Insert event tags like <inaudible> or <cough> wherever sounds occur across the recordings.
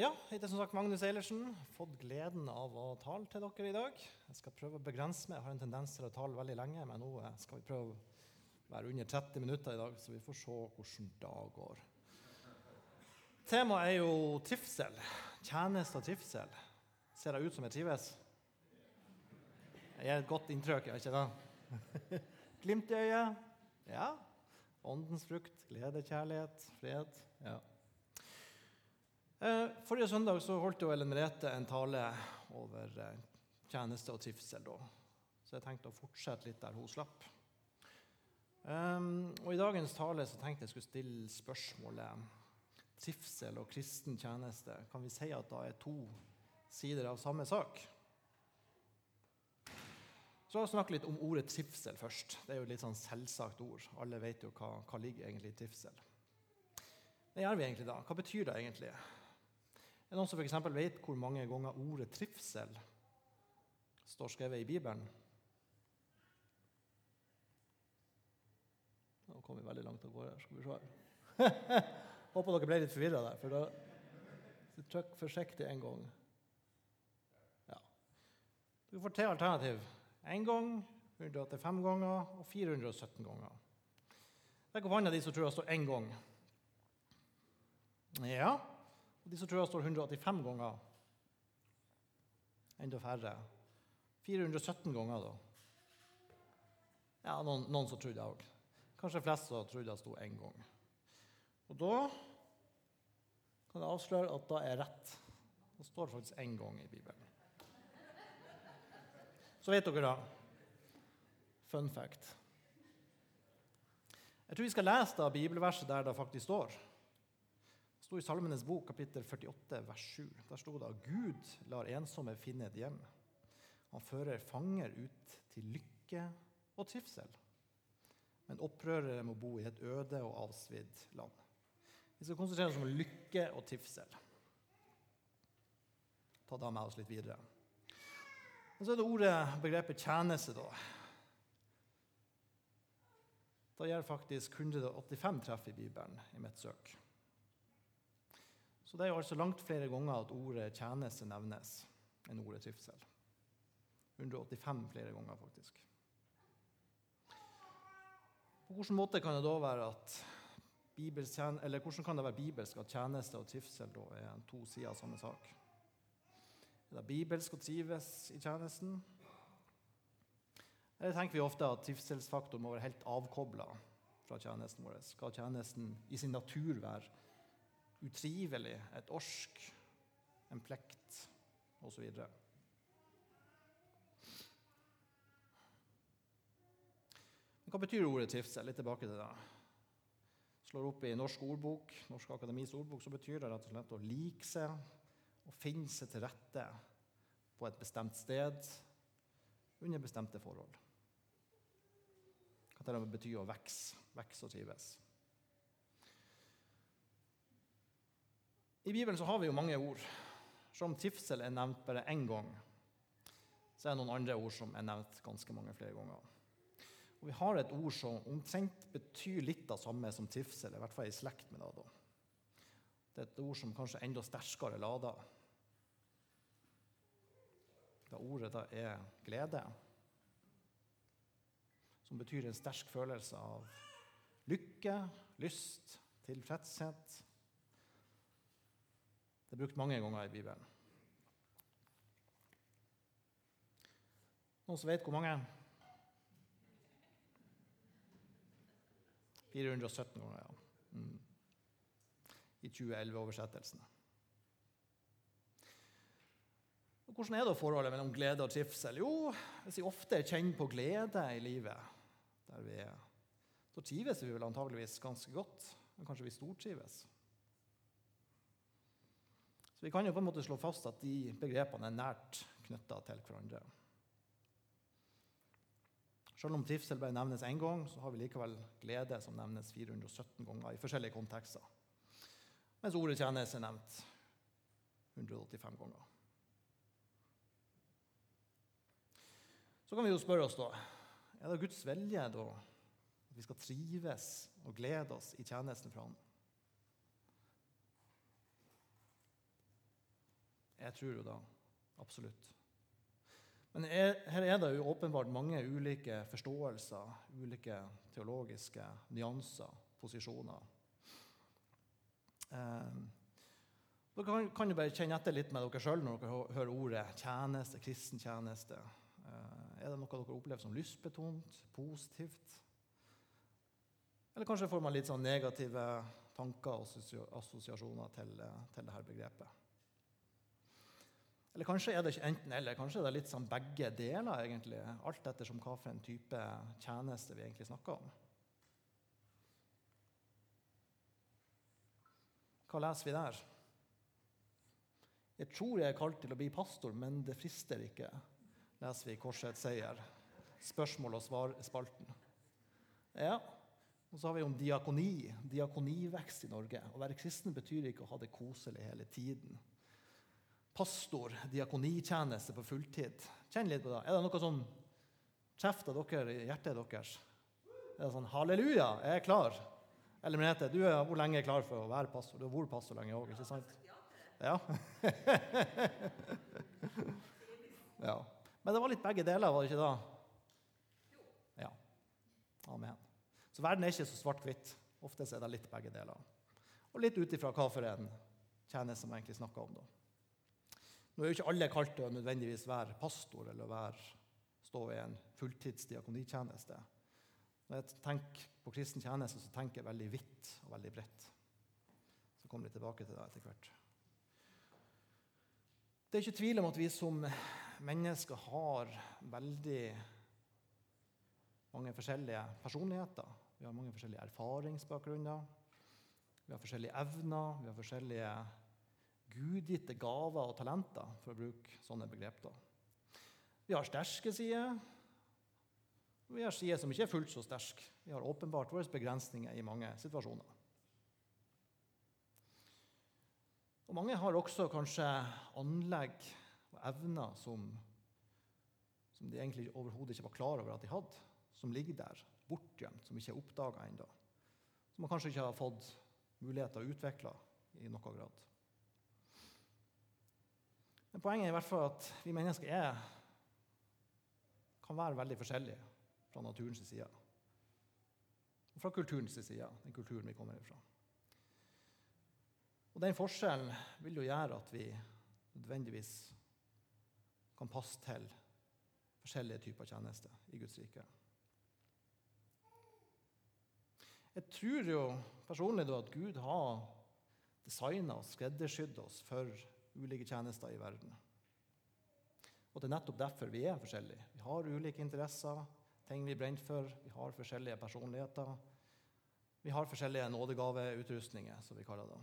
ja, jeg heter som sagt Magnus Eilertsen. Fått gleden av å tale til dere i dag. Jeg skal prøve å begrense meg. Jeg har en tendens til å tale veldig lenge, men nå eh, skal vi prøve å være under 30 minutter i dag, så vi får se hvordan dag går. Temaet er jo trivsel. Tjeneste og trivsel. Ser jeg ut som jeg trives? Jeg gir et godt inntrykk, gjør ikke det? Glimt i øyet? Ja. Åndens frukt, glede, kjærlighet, fred. Ja. Eh, forrige søndag så holdt jo Ellen Merete en tale over eh, tjeneste og trivsel. Da. Så jeg tenkte å fortsette litt der hun slapp. Um, og I dagens tale så tenkte jeg skulle stille spørsmålet trivsel og kristen tjeneste. Kan vi si at det er to sider av samme sak? Så la oss snakke litt om ordet trivsel først. Det er jo et litt sånn selvsagt ord. Alle vet jo hva, hva ligger egentlig i trivsel. Det gjør vi egentlig da. Hva betyr det egentlig? Er det noen som f.eks. vet hvor mange ganger ordet 'trivsel' står skrevet i Bibelen? Nå kom vi veldig langt av gårde. Skal vi se. <laughs> Håper dere ble litt forvirra der. for da Trykk forsiktig en gang. Ja. Du får tre alternativ. Én gang, 185 ganger og 417 ganger. Rekk opp hånda de som tror det står én gang. Ja, og tror det står 185 ganger. Enda færre. 417 ganger, da. Ja, noen, noen som trodde det òg. Kanskje flest som trodde det sto én gang. Og da kan jeg avsløre at det er rett. Det står faktisk én gang i Bibelen. Så vet dere da. Fun fact. Jeg tror vi skal lese det bibelverset der det faktisk står sto i Salmenes bok, kapittel 48, vers 7. Der sto det at Gud lar ensomme finne et hjem. Han fører fanger ut til lykke og trivsel. Men opprørere må bo i et øde og avsvidd land. Vi skal konsentrere oss om lykke og trivsel. Ta da med oss litt videre. Og så er det ordet, begrepet tjeneste, da. Da gjør faktisk 185 treff i Bibelen i mitt søk. Så det er jo altså langt flere ganger at ordet tjeneste nevnes enn ordet trivsel. 185 flere ganger, faktisk. På hvilken måte kan det da være at eller hvordan kan det være bibelsk at tjeneste og trivsel da er to sider av samme sak? Er det bibelsk å trives i tjenesten? Eller tenker vi ofte at trivselsfaktoren må være helt avkobla fra tjenesten vår? Skal tjenesten i sin natur være utrivelig, et orsk, en plekt osv. Hva betyr ordet trivsel? Litt tilbake til det. Slår opp i Norsk ordbok, Norsk Akademis ordbok, så betyr det rett og slett å like seg og finne seg til rette på et bestemt sted under bestemte forhold. Hva det betyr å vokse, vokse og trives. I Bibelen så har vi jo mange ord. Som om trivsel er nevnt bare én gang, så er det noen andre ord som er nevnt ganske mange flere ganger. Og Vi har et ord som omtrent betyr litt av samme som trivsel, i hvert fall i slekt med det. da. Det er et ord som kanskje er enda sterkere lada. Det ordet da er glede, som betyr en sterk følelse av lykke, lyst, tilfredshet det er brukt mange ganger i Bibelen. Noen som vet hvor mange? 417 ganger, ja. Mm. I 2011-oversettelsen. Hvordan er da forholdet mellom glede og trivsel? Jo, hvis vi ofte kjenner på glede i livet, der vi er, da trives vi vel antageligvis ganske godt. Men kanskje vi stortrives. Så vi kan jo på en måte slå fast at de begrepene er nært knytta til hverandre. Selv om trivsel bare nevnes én gang, så har vi likevel glede som nevnes 417 ganger i forskjellige kontekster. Mens ordet tjeneste er nevnt 185 ganger. Så kan vi jo spørre oss, da Er det Guds vilje da, at vi skal trives og glede oss i tjenesten fra Han? Jeg tror jo da. Absolutt. Men er, her er det jo åpenbart mange ulike forståelser, ulike teologiske nyanser, posisjoner. Eh, dere kan, kan, jo bare kjenne etter litt med dere sjøl når dere hører ordet tjeneste, kristen tjeneste. Eh, er det noe dere opplever som lystbetont, positivt? Eller kanskje får man litt sånn negative tanker og assosiasjoner til, eh, til dette begrepet. Eller kanskje er det ikke enten-eller, kanskje er det litt sånn begge deler. egentlig, Alt ettersom hva for en type tjeneste vi egentlig snakker om. Hva leser vi der? Jeg tror jeg er kalt til å bli pastor, men det frister ikke, leser vi i Korsets seier. Spørsmål- og svar-spalten. Ja, og så har vi om diakoni. Diakonivekst i Norge. Å være kristen betyr ikke å ha det koselig hele tiden pastor, diakonitjeneste på fulltid. Kjenn litt på det. Er det noe som kjefter dere i hjertet deres? Er det sånn 'Halleluja, jeg er klar'? Eller Merete, du er hvor lenge er klar for å være pastor? Du har vært pastor lenge òg, ikke sant? Ja. <laughs> ja. Men det var litt begge deler, var det ikke da? Ja. Amen. Så verden er ikke så svart-hvitt. Ofte er det litt begge deler. Og litt ut ifra hva for en tjeneste man egentlig snakker om. da. Nå er jo ikke alle kalt til å nødvendigvis være pastor eller være, stå i en fulltidsdiakonitjeneste. Når jeg tenker på kristen tjeneste, så tenker jeg veldig vidt og veldig bredt. Så kommer vi tilbake til det etter hvert. Det er ikke tvil om at vi som mennesker har veldig mange forskjellige personligheter. Vi har mange forskjellige erfaringsbakgrunner. Vi har forskjellige evner, vi har forskjellige gudgitte gaver og talenter, for å bruke sånne begrep. da. Vi har sterke sider, og vi har sider som ikke er fullt så sterke. Vi har åpenbart våre begrensninger i mange situasjoner. Og Mange har også kanskje anlegg og evner som, som de egentlig overhodet ikke var klar over at de hadde, som ligger der, bortgjemt, som ikke er oppdaga ennå. Som man kanskje ikke har fått mulighet til å utvikle i noen grad. Men poenget er i hvert fall at vi mennesker er, kan være veldig forskjellige fra naturens side. Og fra kulturens side, den kulturen vi kommer ifra. Og Den forskjellen vil jo gjøre at vi nødvendigvis kan passe til forskjellige typer tjenester i Guds rike. Jeg tror jo personlig at Gud har designa og skreddersydd oss for ulike tjenester i verden. Og Det er nettopp derfor vi er forskjellige. Vi har ulike interesser, ting vi brenner for, vi har forskjellige personligheter. Vi har forskjellige nådegaveutrustninger, som vi kaller det.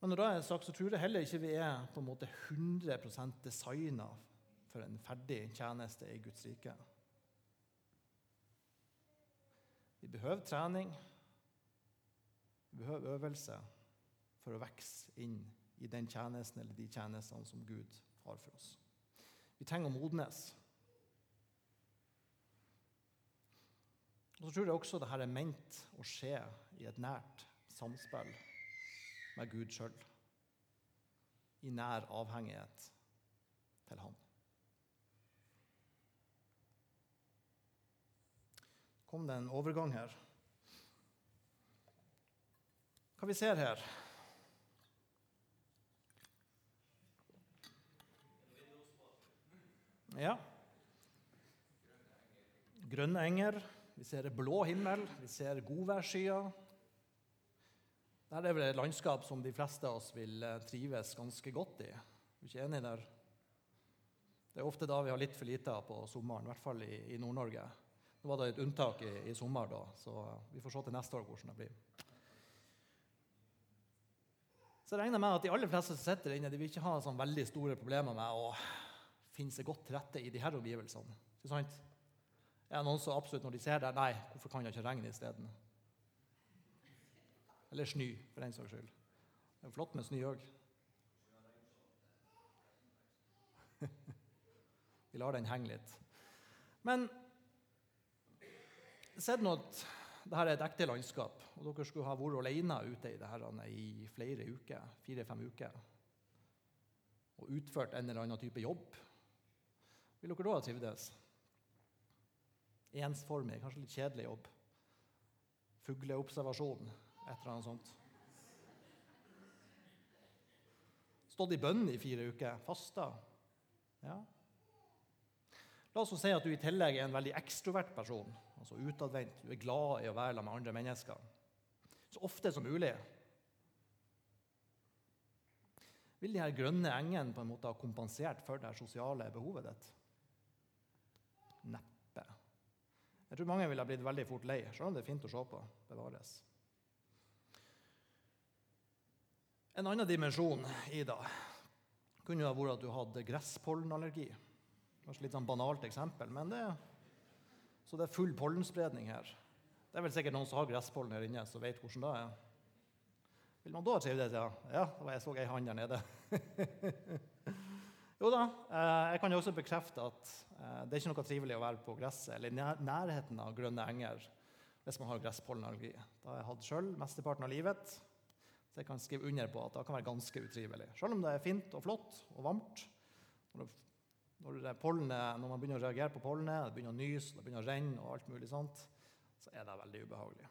Men når det er sagt, så tror jeg heller ikke vi er på en måte 100% designa for en ferdig tjeneste i Guds rike. Vi behøver trening, vi behøver øvelse, for å vokse inn i den tjenesten eller de tjenestene som Gud har for oss. Vi trenger å modnes. Og så tror jeg også dette er ment å skje i et nært samspill med Gud sjøl. I nær avhengighet til Han. kom det en overgang her. Hva vi ser her? Ja. Grønne enger. Vi ser blå himmel. Vi ser godværsskyer. Dette er vel et landskap som de fleste av oss vil eh, trives ganske godt i. Er du ikke enig der? Det er ofte da vi har litt for lite på sommeren, i hvert fall i, i Nord-Norge. Nå var det et unntak i, i, sommer, da, så vi får se til neste år hvordan det blir. Så jeg regner med at De aller fleste som sitter inne, de vil ikke ha sånn veldig store problemer med å finne seg godt til rette i disse omgivelsene. Ikke sant? Er det noen som absolutt når de ser det Nei, hvorfor kan det ikke regne isteden? Eller snø, for den saks skyld. Det er flott med snø òg. <laughs> Vi lar den henge litt. Men sett nå at dette er et ekte landskap, og dere skulle ha vært alene ute i dette i flere uker, fire-fem uker, og utført en eller annen type jobb, vil dere da ha trivdes? Ensformig, kanskje litt kjedelig jobb. Fugleobservasjon, et eller annet sånt. Stått i bønn i fire uker, fasta. Ja. La oss si at du i tillegg er en veldig ekstrovert person altså utadvendt. Du er glad i å være sammen med andre mennesker. Så ofte som mulig. Vil de her grønne engene på en måte ha kompensert for det sosiale behovet ditt? Neppe. Jeg tror mange ville blitt veldig fort lei, selv om det er fint å se på. Bevares. En annen dimensjon i det kunne jo ha vært at du hadde gresspollenallergi. Kanskje litt sånn banalt eksempel, men det så det er full pollenspredning her. Det er vel sikkert noen som har gresspollen her inne, som vet hvordan det er. Vil man da trives? ja? Ja, jeg så ei hand der nede. <laughs> jo da, eh, jeg kan jo også bekrefte at eh, det er ikke noe trivelig å være på gresset eller i nærheten av grønne enger hvis man har gresspollenallergi. Det har jeg hatt sjøl mesteparten av livet. Så jeg kan skrive under på at det kan være ganske utrivelig. Selv om det er fint og flott og varmt. Når når, pollenet, når man begynner å reagere på pollenet, det begynner å nyse, det begynner å renne, og alt mulig sånt, så er det veldig ubehagelig.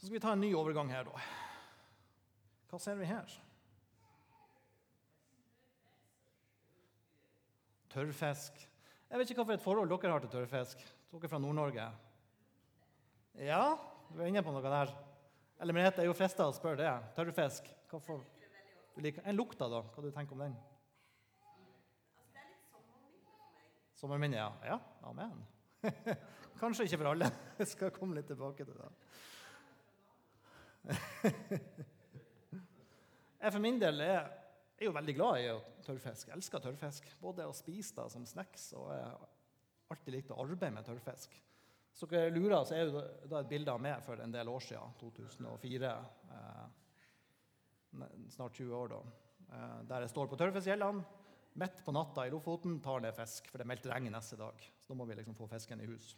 Så skal vi ta en ny overgang her, da. Hva ser vi her? Tørrfisk. Jeg vet ikke hva for et forhold dere har til tørrfisk. Dere fra Nord-Norge? Ja, du er inne på noe der. Eller Merete, jeg er jo frista å spørre det. Tørrfisk. Du. En lukta, da? Hva du tenker om den? Altså, er. Sommerminne, ja. Ja, amen. <laughs> Kanskje ikke for alle. Jeg skal komme litt tilbake til det. <laughs> Jeg for min del er, er jo veldig glad i tørrfisk. Jeg elsker tørrfisk. Både å spise det som snacks og jeg har alltid likt å arbeide med tørrfisk. Så dere lurer, så er jo da et bilde av meg for en del år siden, 2004. Eh, snart 20 år, da, eh, der jeg står på tørrfiskgjellene midt på natta i Lofoten tar ned fisk, for det er meldt regn neste dag. Så da må vi liksom få fisken i hus.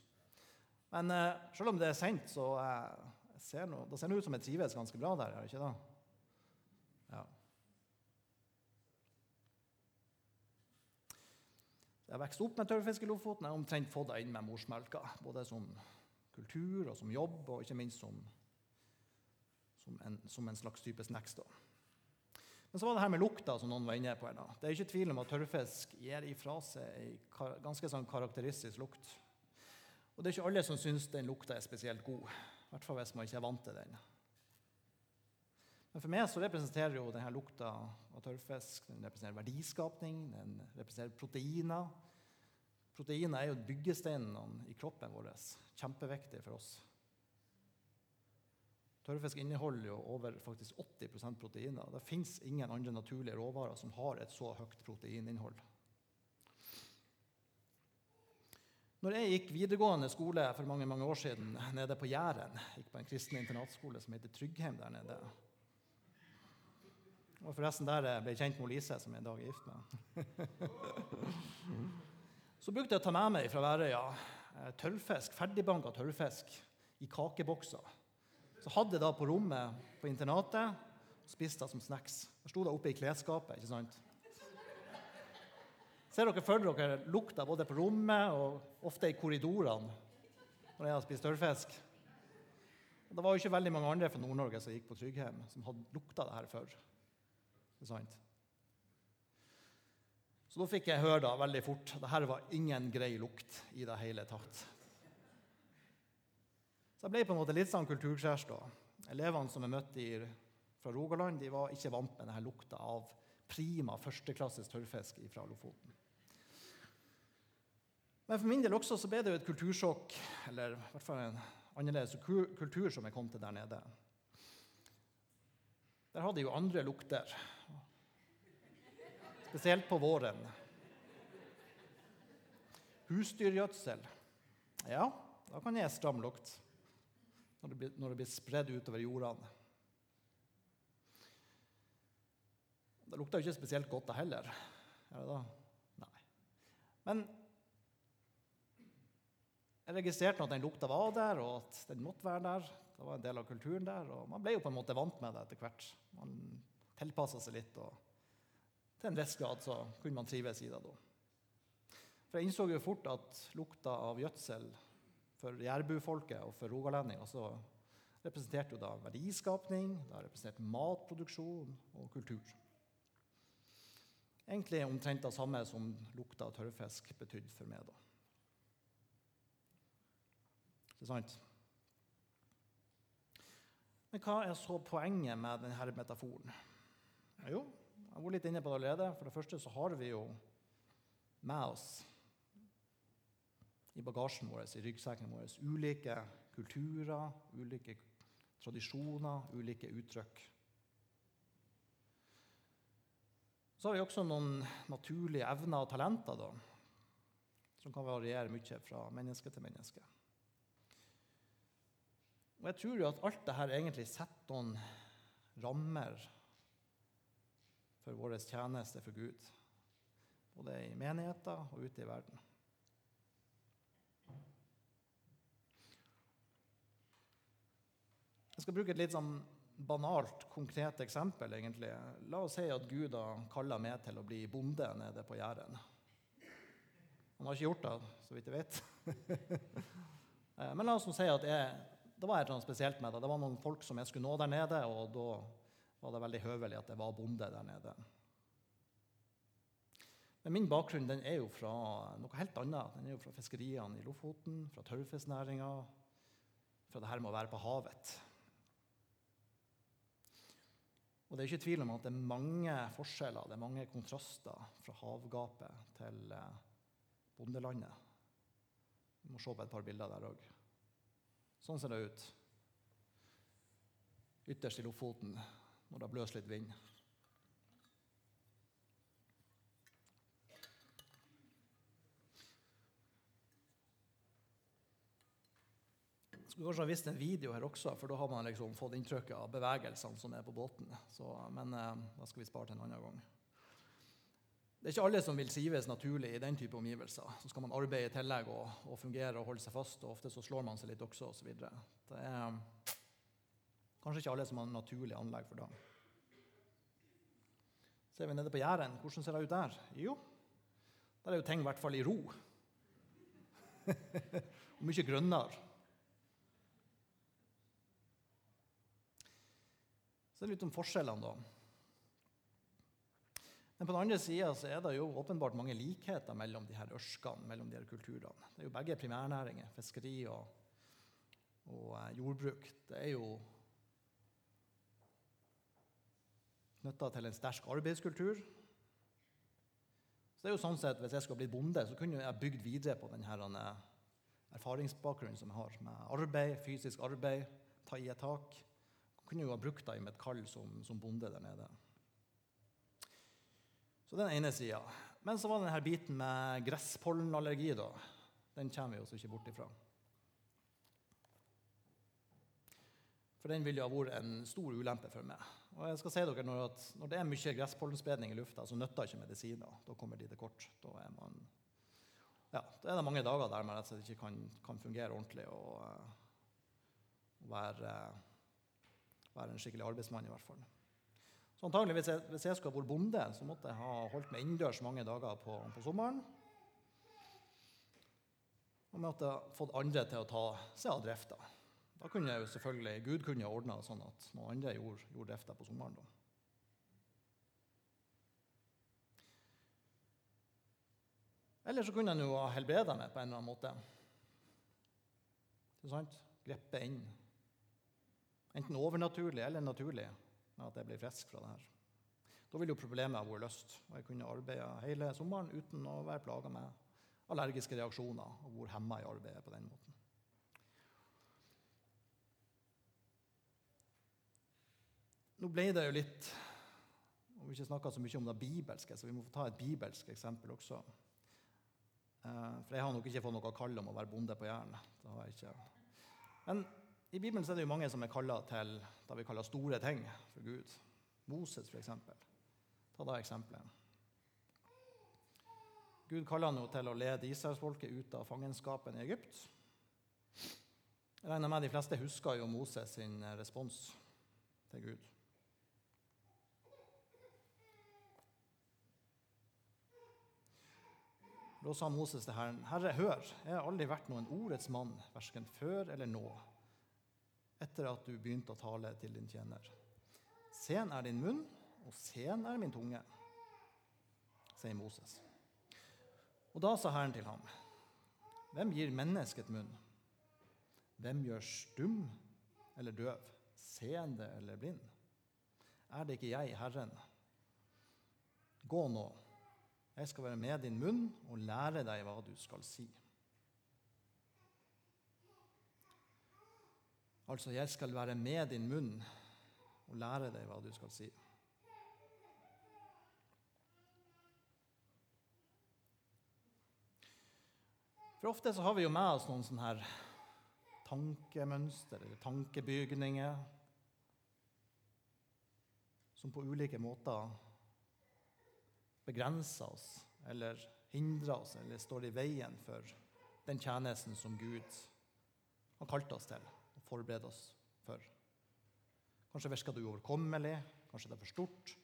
Men eh, selv om det er sent, så eh, ser noe, det ser ut som jeg trives ganske bra der. er ikke det? Jeg har vokst opp med tørrfisk i Lofoten. Jeg har omtrent fått det inn med morsmelka. Både som kultur og som jobb, og ikke minst som som en, som en, slags type snacks. da. Men så var det her med lukta, som noen var inne på. her da. Det er ikke tvil om at tørrfisk gir ifra seg en ganske sånn karakteristisk lukt. Og det er ikke alle som syns den lukta er spesielt god. I hvert fall hvis man ikke er vant til den. Men for meg så representerer jo denne lukta av tørrfisk den representerer verdiskapning, den representerer proteiner. Proteiner er jo byggesteinene i kroppen vår. Kjempeviktig for oss. Tørrfisk inneholder jo over faktisk 80% proteiner. Det fins ingen andre naturlige råvarer som har et så høyt proteininnhold. Når jeg gikk videregående skole for mange mange år siden nede på Jæren, gikk på en kristen internatskole som heter Tryggheim der nede og forresten der jeg ble kjent med Lise, som jeg i dag er gift med. <laughs> Så brukte jeg å ta med meg fra Værøya eh, tørrfisk, ferdigbanka tørrfisk i kakebokser så hadde jeg da på rommet på internatet og spiste det som snacks. Det sto da oppe i klesskapet. ikke sant? Ser dere for dere lukta både på rommet og ofte i korridorene når jeg har spist tørrfisk? Det var jo ikke veldig mange andre fra Nord-Norge som gikk på Tryggheim, som hadde lukta det her før. Sant? Så da fikk jeg høre da veldig fort at dette var ingen grei lukt i det hele tatt. Så jeg ble på en måte litt sånn kulturkrasj da. Elevene som jeg møtte i, fra Rogaland, de var ikke vant med denne lukta av prima førsteklasses tørrfisk fra Lofoten. Men for min del også så ble det jo et kultursjokk, eller i hvert fall en annerledes kultur som jeg kom til der nede. Der hadde jeg jo andre lukter, spesielt på våren. Husdyrgjødsel. Ja, da kan jeg stram lukt når det blir, når det blir spredd utover jordene. Det lukter jo ikke spesielt godt, da heller. Er det da? Nei. Men Jeg registrerte at den lukta var der, og at den måtte være der. Det var en del av kulturen der, og Man ble jo på en måte vant med det etter hvert. Man tilpassa seg litt, og til en viss grad så kunne man trives i det da. For jeg innså jo fort at lukta av gjødsel for jærbufolket og for rogalendinger så representerte jo da verdiskapning, det har representert matproduksjon og kultur. Egentlig omtrent det samme som lukta av tørrfisk betydde for meg. da. Ikke sant? Men hva er så poenget med denne metaforen? Litt inne på det allerede. For det første så har vi jo med oss i bagasjen vår, i ryggsekken vår, ulike kulturer, ulike tradisjoner, ulike uttrykk. Så har vi også noen naturlige evner og talenter da, som kan variere mye fra menneske til menneske. Og jeg tror jo at alt dette egentlig setter noen rammer for vår tjeneste for Gud. Både i menigheter og ute i verden. Jeg skal bruke et litt sånn banalt, konkret eksempel. egentlig. La oss si at Gud har kalla meg til å bli bonde nede på Jæren. Han har ikke gjort det, så vidt jeg vet. <laughs> Eh, men la oss si at jeg, det var noe spesielt med det. Det var noen folk som jeg skulle nå der nede, og da var det veldig høvelig at jeg var bonde der nede. Men min bakgrunn den er jo fra noe helt annet. Den er jo fra fiskeriene i Lofoten, fra tørrfisknæringa, fra det her med å være på havet. Og det er ikke tvil om at det er mange forskjeller, det er mange kontraster fra havgapet til eh, bondelandet. Vi må se på et par bilder der òg. Sånn ser det ut ytterst i Lofoten når det blåser litt vind. Skulle kanskje ha vist en video her også, for da har man liksom fått inntrykk av bevegelsene som er på båten. Så, men eh, da skal vi spare til en annen gang. Det er ikke alle som vil sives naturlig i den type omgivelser. Så skal man arbeide i tillegg og, og fungere og holde seg fast. og Ofte så slår man seg litt også, osv. Det er kanskje ikke alle som har naturlig anlegg for det. Ser vi nede på Jæren, hvordan ser det ut der? Jo, der er jo ting i hvert fall i ro. <laughs> og mye grønnere. Så det er litt om forskjellene, da. Men på den andre sida er det jo åpenbart mange likheter mellom de her ørskene, mellom de her kulturene. Det er jo begge primærnæringer, fiskeri og, og eh, jordbruk. Det er jo knytta til en sterk arbeidskultur. Så det er jo sånn sett, Hvis jeg skulle blitt bonde, så kunne jeg bygd videre på denne erfaringsbakgrunnen som jeg har, med arbeid, fysisk arbeid, ta i et tak Jeg kunne jo ha brukt det i mitt kall som, som, bonde der nede. Så den ene sida. Men så var det denne biten med gresspollenallergi. da. Den kommer vi oss ikke bort ifra. For den ville ha vært en stor ulempe for meg. Og jeg skal si dere Når, at, når det er mye gresspollenspredning i lufta, så nytter ikke medisiner. Da kommer de til kort. Da er, man, ja, da er det mange dager der man rett ikke kan, kan fungere ordentlig og, og være være en skikkelig arbeidsmann. i hvert fall. Så antagelig, hvis jeg skulle vært bonde, så måtte jeg ha holdt meg innendørs mange dager på, på sommeren. Og måtte fått andre til å ta seg av drifta. Da kunne jo selvfølgelig, Gud kunne ordna sånn at noen andre gjorde, gjorde drifta på sommeren. da. Eller så kunne han jo ha helbreda meg på en eller annen måte. Ikke sant? Greppe inn Enten overnaturlig eller naturlig med at jeg blir frisk fra det her. Da ville jo problemet ha vært løst, og jeg kunne arbeide hele sommeren uten å være plaga med allergiske reaksjoner og vært hemma i arbeidet på den måten. Nå ble det jo litt og Vi har ikke snakka så mye om det bibelske, så vi må få ta et bibelsk eksempel også. Eh, for jeg har nok ikke fått noe kall om å være bonde på Jæren. Men i Bibelen er det jo mange som er kalla til det vi kaller store ting for Gud. Moses, f.eks. Ta da eksempelet. Gud kaller han jo til å lede israelsfolket ut av fangenskapen i Egypt. Jeg regner med de fleste husker jo Moses sin eh, respons til Gud. Da sa Moses til Herren, Herre, hør, jeg har aldri vært noen ordets mann, verken før eller nå, etter at du begynte å tale til din tjener. Sen er din munn, og sen er min tunge, sier Moses. Og da sa Herren til ham, hvem gir mennesket munn? Hvem gjør stum eller døv, seende eller blind? Er det ikke jeg, Herren? Gå nå, jeg skal være med din munn og lære deg hva du skal si. Altså, jeg skal være med din munn og lære deg hva du skal si. For ofte så har vi jo med oss noen sånne her tankemønster eller tankebygninger som på ulike måter begrenser oss eller hindrer oss eller står i veien for den tjenesten som Gud har kalt oss til og forberedt oss for. Kanskje virker det uoverkommelig, kanskje det er for stort.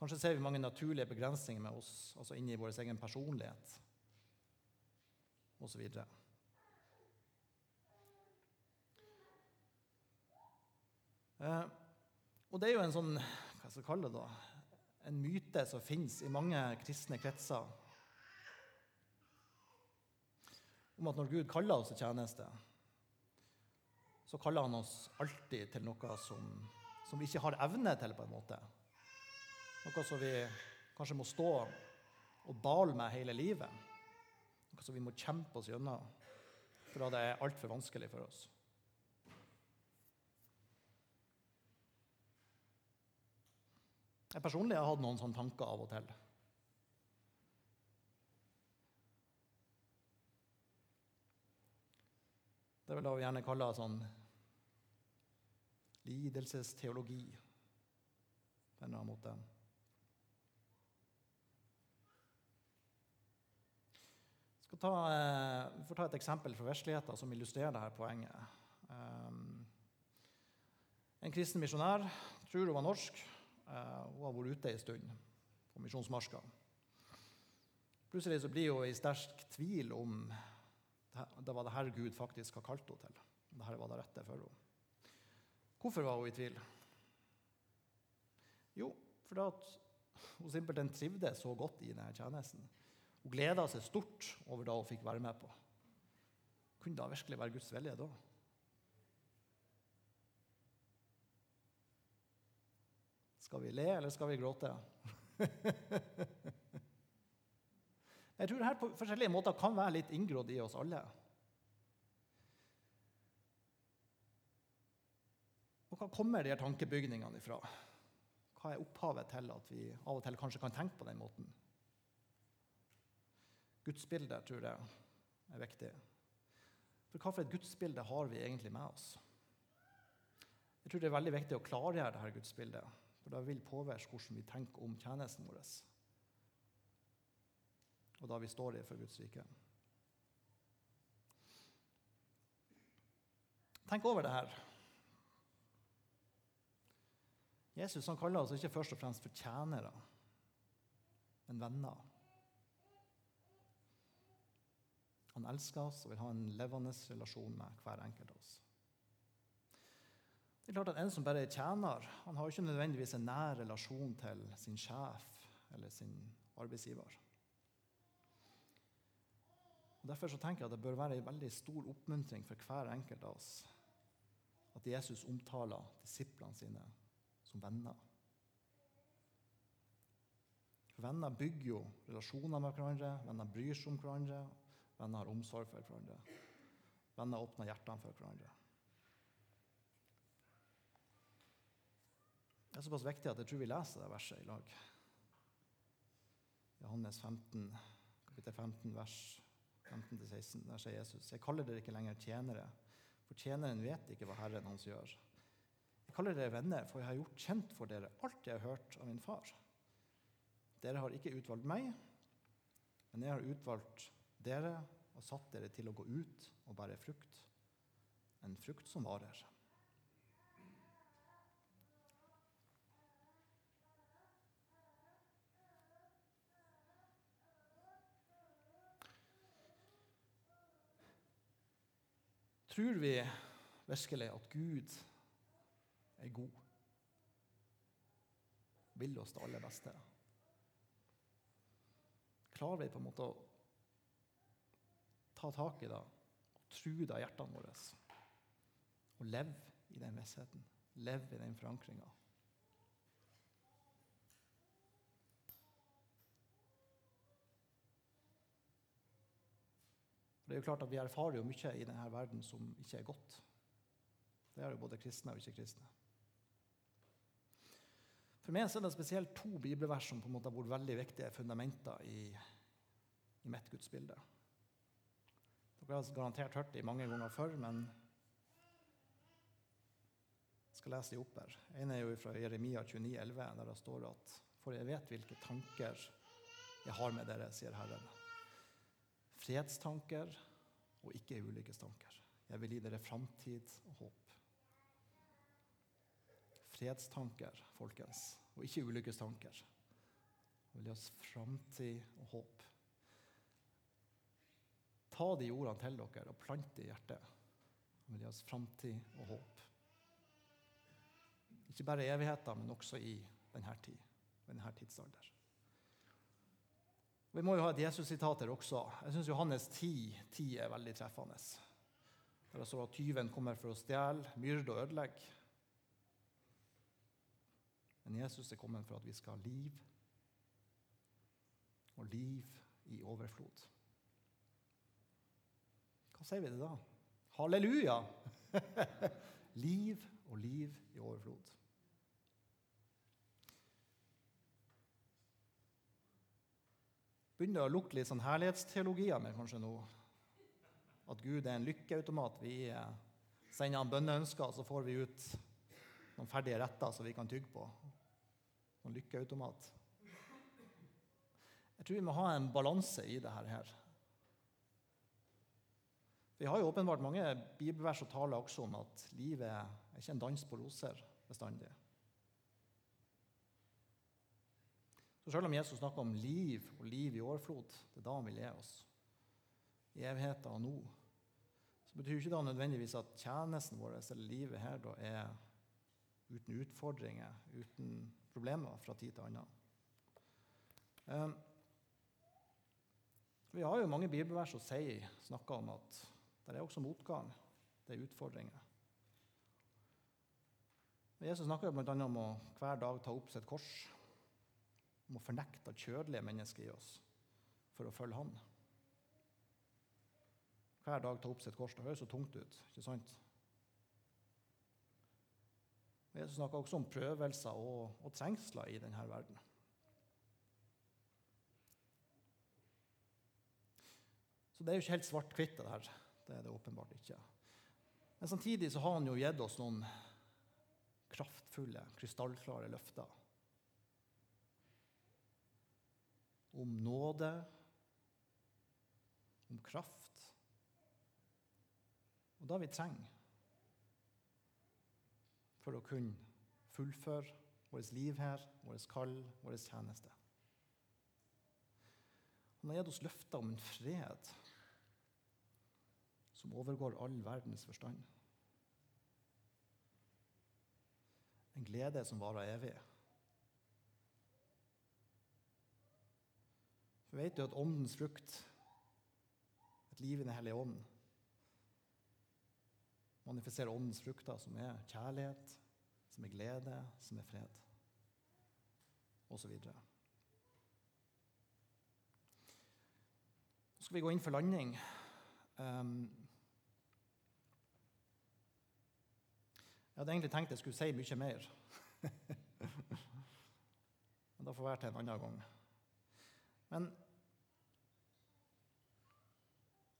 Kanskje ser vi mange naturlige begrensninger med oss, altså inni vår egen personlighet osv. Eh, og det er jo en sånn hva skal jeg kalle det da, en myte som fins i mange kristne kretser om at når Gud kaller oss til tjeneste, så kaller han oss alltid til noe som, som vi ikke har evne til, på en måte. Noe som vi kanskje må stå og bale med hele livet. Noe som vi må kjempe oss gjennom, for det er altfor vanskelig for oss. Jeg personlig har hatt noen sånne tanker av og til. Det vil vi gjerne kalle sånn lidelsesteologi på en eller annen måte. Jeg skal ta, eh, vi får ta et eksempel fra virkeligheten som illustrerer dette poenget. Um, en kristen misjonær tror hun var norsk. Uh, hun har vært ute ei stund på misjonsmarska. Plutselig så blir hun i sterk tvil om det var det her Gud faktisk har kalt henne til. Dette var det rette for henne. Hvorfor var hun i tvil? Jo, fordi hun simpelthen trivdes så godt i denne tjenesten. Hun gleda seg stort over det hun fikk være med på. Kunne det virkelig være Guds vilje da? Skal vi le, eller skal vi gråte? <laughs> Jeg tror dette på forskjellige måter kan være litt inngrodd i oss alle. Og Hva kommer de her tankebygningene ifra? Hva er opphavet til at vi av og til kanskje kan tenke på den måten? Gudsbildet tror jeg er viktig. For Hva for et gudsbilde har vi egentlig med oss? Jeg tror det er veldig viktig å klargjøre dette gudsbildet. For det vil påvirke hvordan vi tenker om tjenesten vår. Og da vi står i for Guds rike. Tenk over det her. Jesus han kaller oss ikke først og fremst for tjenere, men venner. Han elsker oss og vil ha en levende relasjon med hver enkelt av oss. Det er klart at En som bare er tjener, han har ikke nødvendigvis en nær relasjon til sin sjef eller sin arbeidsgiver. Og Derfor så tenker jeg at det bør være en veldig stor oppmuntring for hver enkelt av oss at Jesus omtaler disiplene sine som venner. Venner bygger jo relasjoner med hverandre, venner bryr seg om hverandre, venner har omsorg for hverandre. Venner åpner hjertene for hverandre. Er såpass viktig at jeg tror vi leser det verset i lag. Johannes 15, kapittel 15, vers 15-16. Der sier Jesus.: Jeg kaller dere ikke lenger tjenere, for tjeneren vet ikke hva Herren hans gjør. Jeg kaller dere venner, for jeg har gjort kjent for dere alt jeg har hørt av min far. Dere har ikke utvalgt meg, men jeg har utvalgt dere og satt dere til å gå ut og bære frukt, en frukt som varer. Tror vi virkelig at Gud er god? Vil oss det aller beste? Klarer vi på en måte å ta tak i det og tro det i hjertene våre? Og leve i den vissheten, leve i den forankringa? Det er jo klart at Vi erfarer jo mye i denne verden som ikke er godt. Det er jo både kristne og ikke-kristne. For meg er det spesielt to bibelvers som på en måte har vært veldig viktige fundamenter i, i mitt gudsbilde. Dere har garantert hørt dem mange ganger før, men jeg skal lese dem opp her. En er jo fra Jeremia 29, 29,11, der det står at For jeg vet hvilke tanker jeg har med dere, sier Herren fredstanker og ikke ulykkestanker. Jeg vil gi dere framtid og håp. Fredstanker, folkens, og ikke ulykkestanker. Jeg vil gi oss framtid og håp. Ta de ordene til dere og plant det i hjertet. Jeg vil gi oss framtid og håp. Ikke bare i evigheten, men også i denne tid, denne tidsalder. Vi må jo ha et Jesus-sitat her også. Jeg syns Johannes 10, 10 er veldig treffende. Det står at tyven kommer for å stjele, myrde og ødelegge. Men Jesus er kommet for at vi skal ha liv, og liv i overflod. Hva sier vi det da? Halleluja! <laughs> liv og liv i overflod. Begynner å lukte litt sånn herlighetsteologi av meg kanskje nå. At Gud er en lykkeautomat. Vi eh, sender han bønneønsker, så får vi ut noen ferdige retter som vi kan tygge på. Noen lykkeautomat. Jeg tror vi må ha en balanse i dette her. Vi har jo åpenbart mange bibelvers og taler også om at livet er ikke en dans på roser bestandig. Så selv om Jesus snakker om liv og liv i årflod, det er da han vil gi oss. I evigheten og nå. Så betyr ikke det nødvendigvis at tjenesten vår eller livet her da er uten utfordringer, uten problemer fra tid til annen. Um, vi har jo mange bibelvers som sier, snakker om at det er også motgang. Det er utfordringer. Jesus snakker jo bl.a. om å hver dag ta opp sitt kors om å fornekte kjødelige mennesker i oss for å følge Han. Hver dag ta opp sitt kors. Det høres så tungt ut, ikke sant? Jesus snakker også om prøvelser og, og trengsler i denne verden. Så det er jo ikke helt svart-hvitt, det her. Det er det åpenbart ikke. Men samtidig så har han jo gitt oss noen kraftfulle, krystallklare løfter om nåde, om kraft. Og det vi trenger for å kunne fullføre vårt liv her, vårt kall, vår tjeneste. Han har gitt oss løfter om en fred som overgår all verdens forstand. En glede som varer evig. Vi vet jo at åndens frukt, et liv i Den hellige ånd, manifesterer åndens frukter, som er kjærlighet, som er glede, som er fred, osv. Så skal vi gå inn for landing. Um, jeg hadde egentlig tenkt jeg skulle si mye mer. <laughs> Men da får være til en annen gang. Men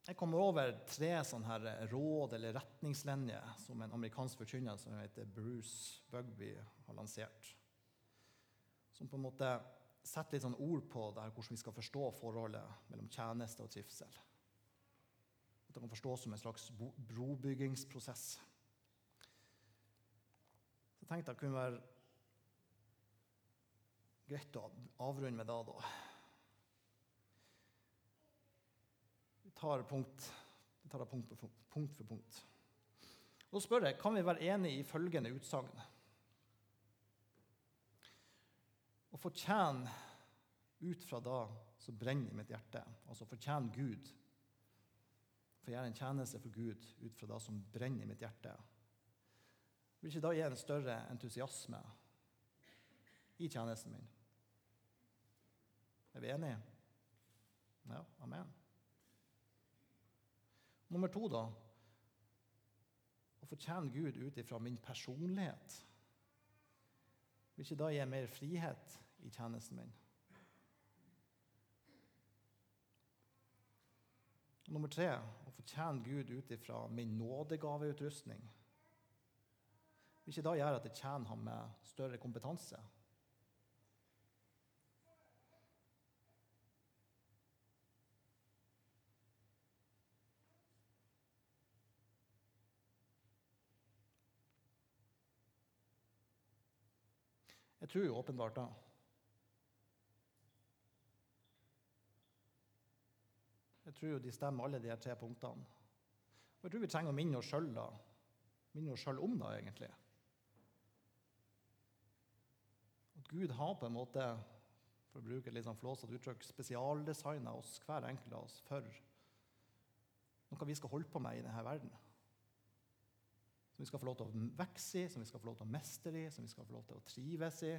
jeg kommer over tre sånne råd eller retningslinjer som en amerikansk forkynner som heter Bruce Bugby, har lansert. Som på en måte setter litt sånn ord på det her, hvordan vi skal forstå forholdet mellom tjeneste og trivsel. At det kan forstås som en slags brobyggingsprosess. Så jeg tenkte det kunne være greit å avrunde med det, da. Vi tar, punkt, jeg tar punkt, for, punkt for punkt. Og spør jeg, Kan vi være enige i følgende utsagn? Å fortjene ut fra det som brenner i mitt hjerte, altså fortjene Gud, få gjøre en tjeneste for Gud ut fra det som brenner i mitt hjerte, vil ikke da gi en større entusiasme i tjenesten min? Er vi enige? Ja, amen. Nummer to, da. Å fortjene Gud ut ifra min personlighet. Vil ikke da gi mer frihet i tjenesten min? Nummer tre å fortjene Gud ut ifra min nådegaveutrustning. Vil ikke da gjøre at jeg tjener ham med større kompetanse? Jeg tror jo åpenbart da. Jeg tror jo de stemmer, alle de her tre punktene. Og jeg tror vi trenger å minne oss sjøl da. Minne oss sjøl om da, egentlig. At Gud har på en måte, for å bruke et litt sånn flåsete uttrykk, spesialdesigna oss, hver enkelt av oss, for noe vi skal holde på med i denne verden. Som vi skal få lov til å vokse i, som vi skal få lov til å mestre i, som vi skal få lov til å trives i.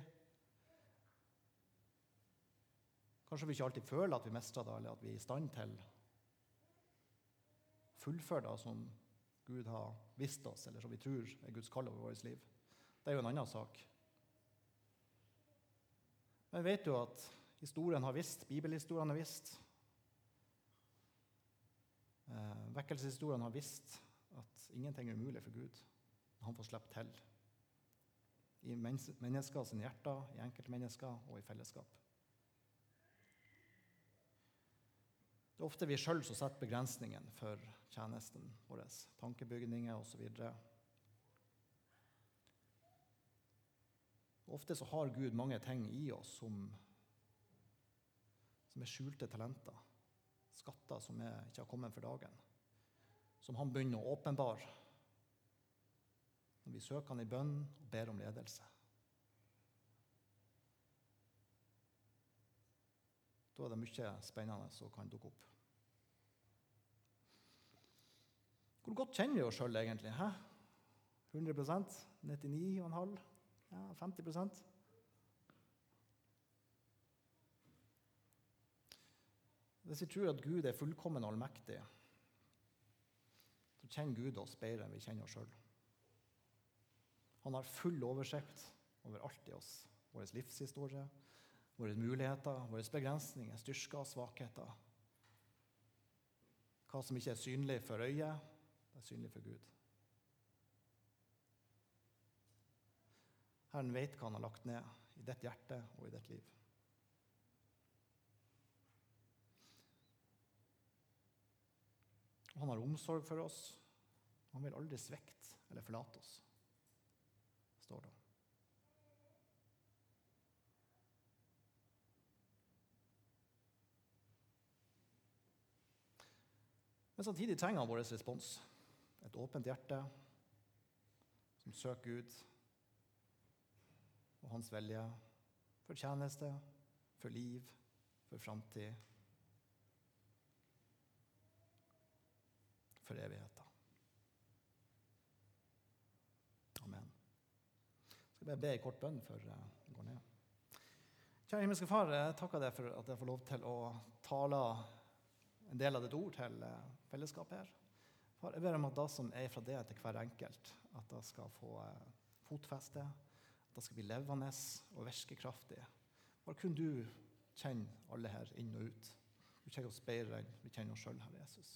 Kanskje vi ikke alltid føler at vi mestrer det, eller at vi er i stand til å fullføre det som Gud har visst oss, eller som vi tror er Guds kall over vårt liv. Det er jo en annen sak. Men vi vet jo at historien har visst, bibelhistorien har visst, eh, vekkelseshistorien har visst at ingenting er umulig for Gud. Han får slippe til. I mennes- mennesker sine hjerter, i enkeltmennesker og i fellesskap. Det er ofte vi sjøl som setter begrensningen for tjenesten vår, tankebygninger osv. Ofte så har Gud mange ting i oss som, som er skjulte talenter. Skatter som er, ikke har kommet for dagen. Som han begynner å åpenbare når vi søker han i bønn og ber om ledelse. Da er det mye spennende som kan dukke opp. Hvor godt kjenner vi oss sjøl egentlig? Hæ? 100% 99,5 ja, 50% Hvis vi tror at Gud er fullkommen og allmektig, så kjenner Gud oss bedre enn vi kjenner oss sjøl. Han har full oversikt over alt i oss. Vår livshistorie, våre muligheter, våre begrensninger, styrker og svakheter. Hva som ikke er synlig for øyet, det er synlig for Gud. Herren vet hva han har lagt ned i ditt hjerte og i ditt liv. Han har omsorg for oss. Han vil aldri svikte eller forlate oss, står det. Men samtidig trenger han vår respons. Et åpent hjerte som søker Gud og hans vilje for tjeneste, for liv, for framtid, for evigheten. Amen. Jeg skal bare be en kort bønn før jeg går ned. Kjære himmelske Far, jeg takker deg for at jeg får lov til å tale en del av ditt ord til eh, fellesskapet her. Far, jeg ber om at det som er fra deg til hver enkelt, at det skal få eh, fotfeste, at det skal bli levende og virkekraftig. Bare kun du kjenner alle her inn og ut. Du kjenner oss bedre enn vi kjenner oss sjøl, Herre Jesus.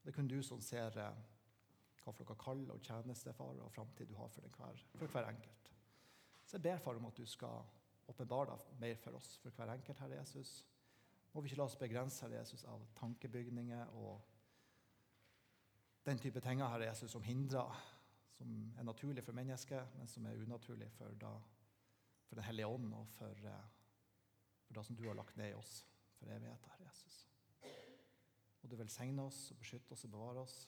Det er kun du som ser eh, hva for noe kall og tjeneste, far, og framtid du har for, hver, for hver enkelt. Så jeg ber far om at du skal åpenbare deg mer for oss, for hver enkelt, Herre Jesus. Må vi ikke la oss begrense Herre Jesus, av tankebygninger og den type ting Herre Jesus, som hindrer, som er naturlig for mennesket, men som er unaturlig for, da, for Den hellige ånd og for, eh, for det som du har lagt ned i oss for evigheten, Herre Jesus. Og du velsigne oss og beskytte oss og bevare oss.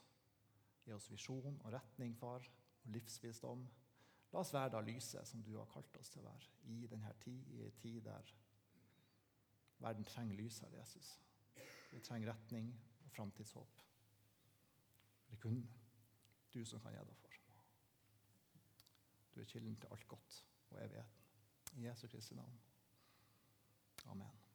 Gi oss visjon og retning, far, og livsvisdom. La oss være da lyset som du har kalt oss til å være i denne tid, i en tid der verden trenger lys, av Jesus. Vi trenger retning og framtidshåp. Det er kun du som kan gi det for. Du er kilden til alt godt og evigheten. I Jesu Kristi navn. Amen.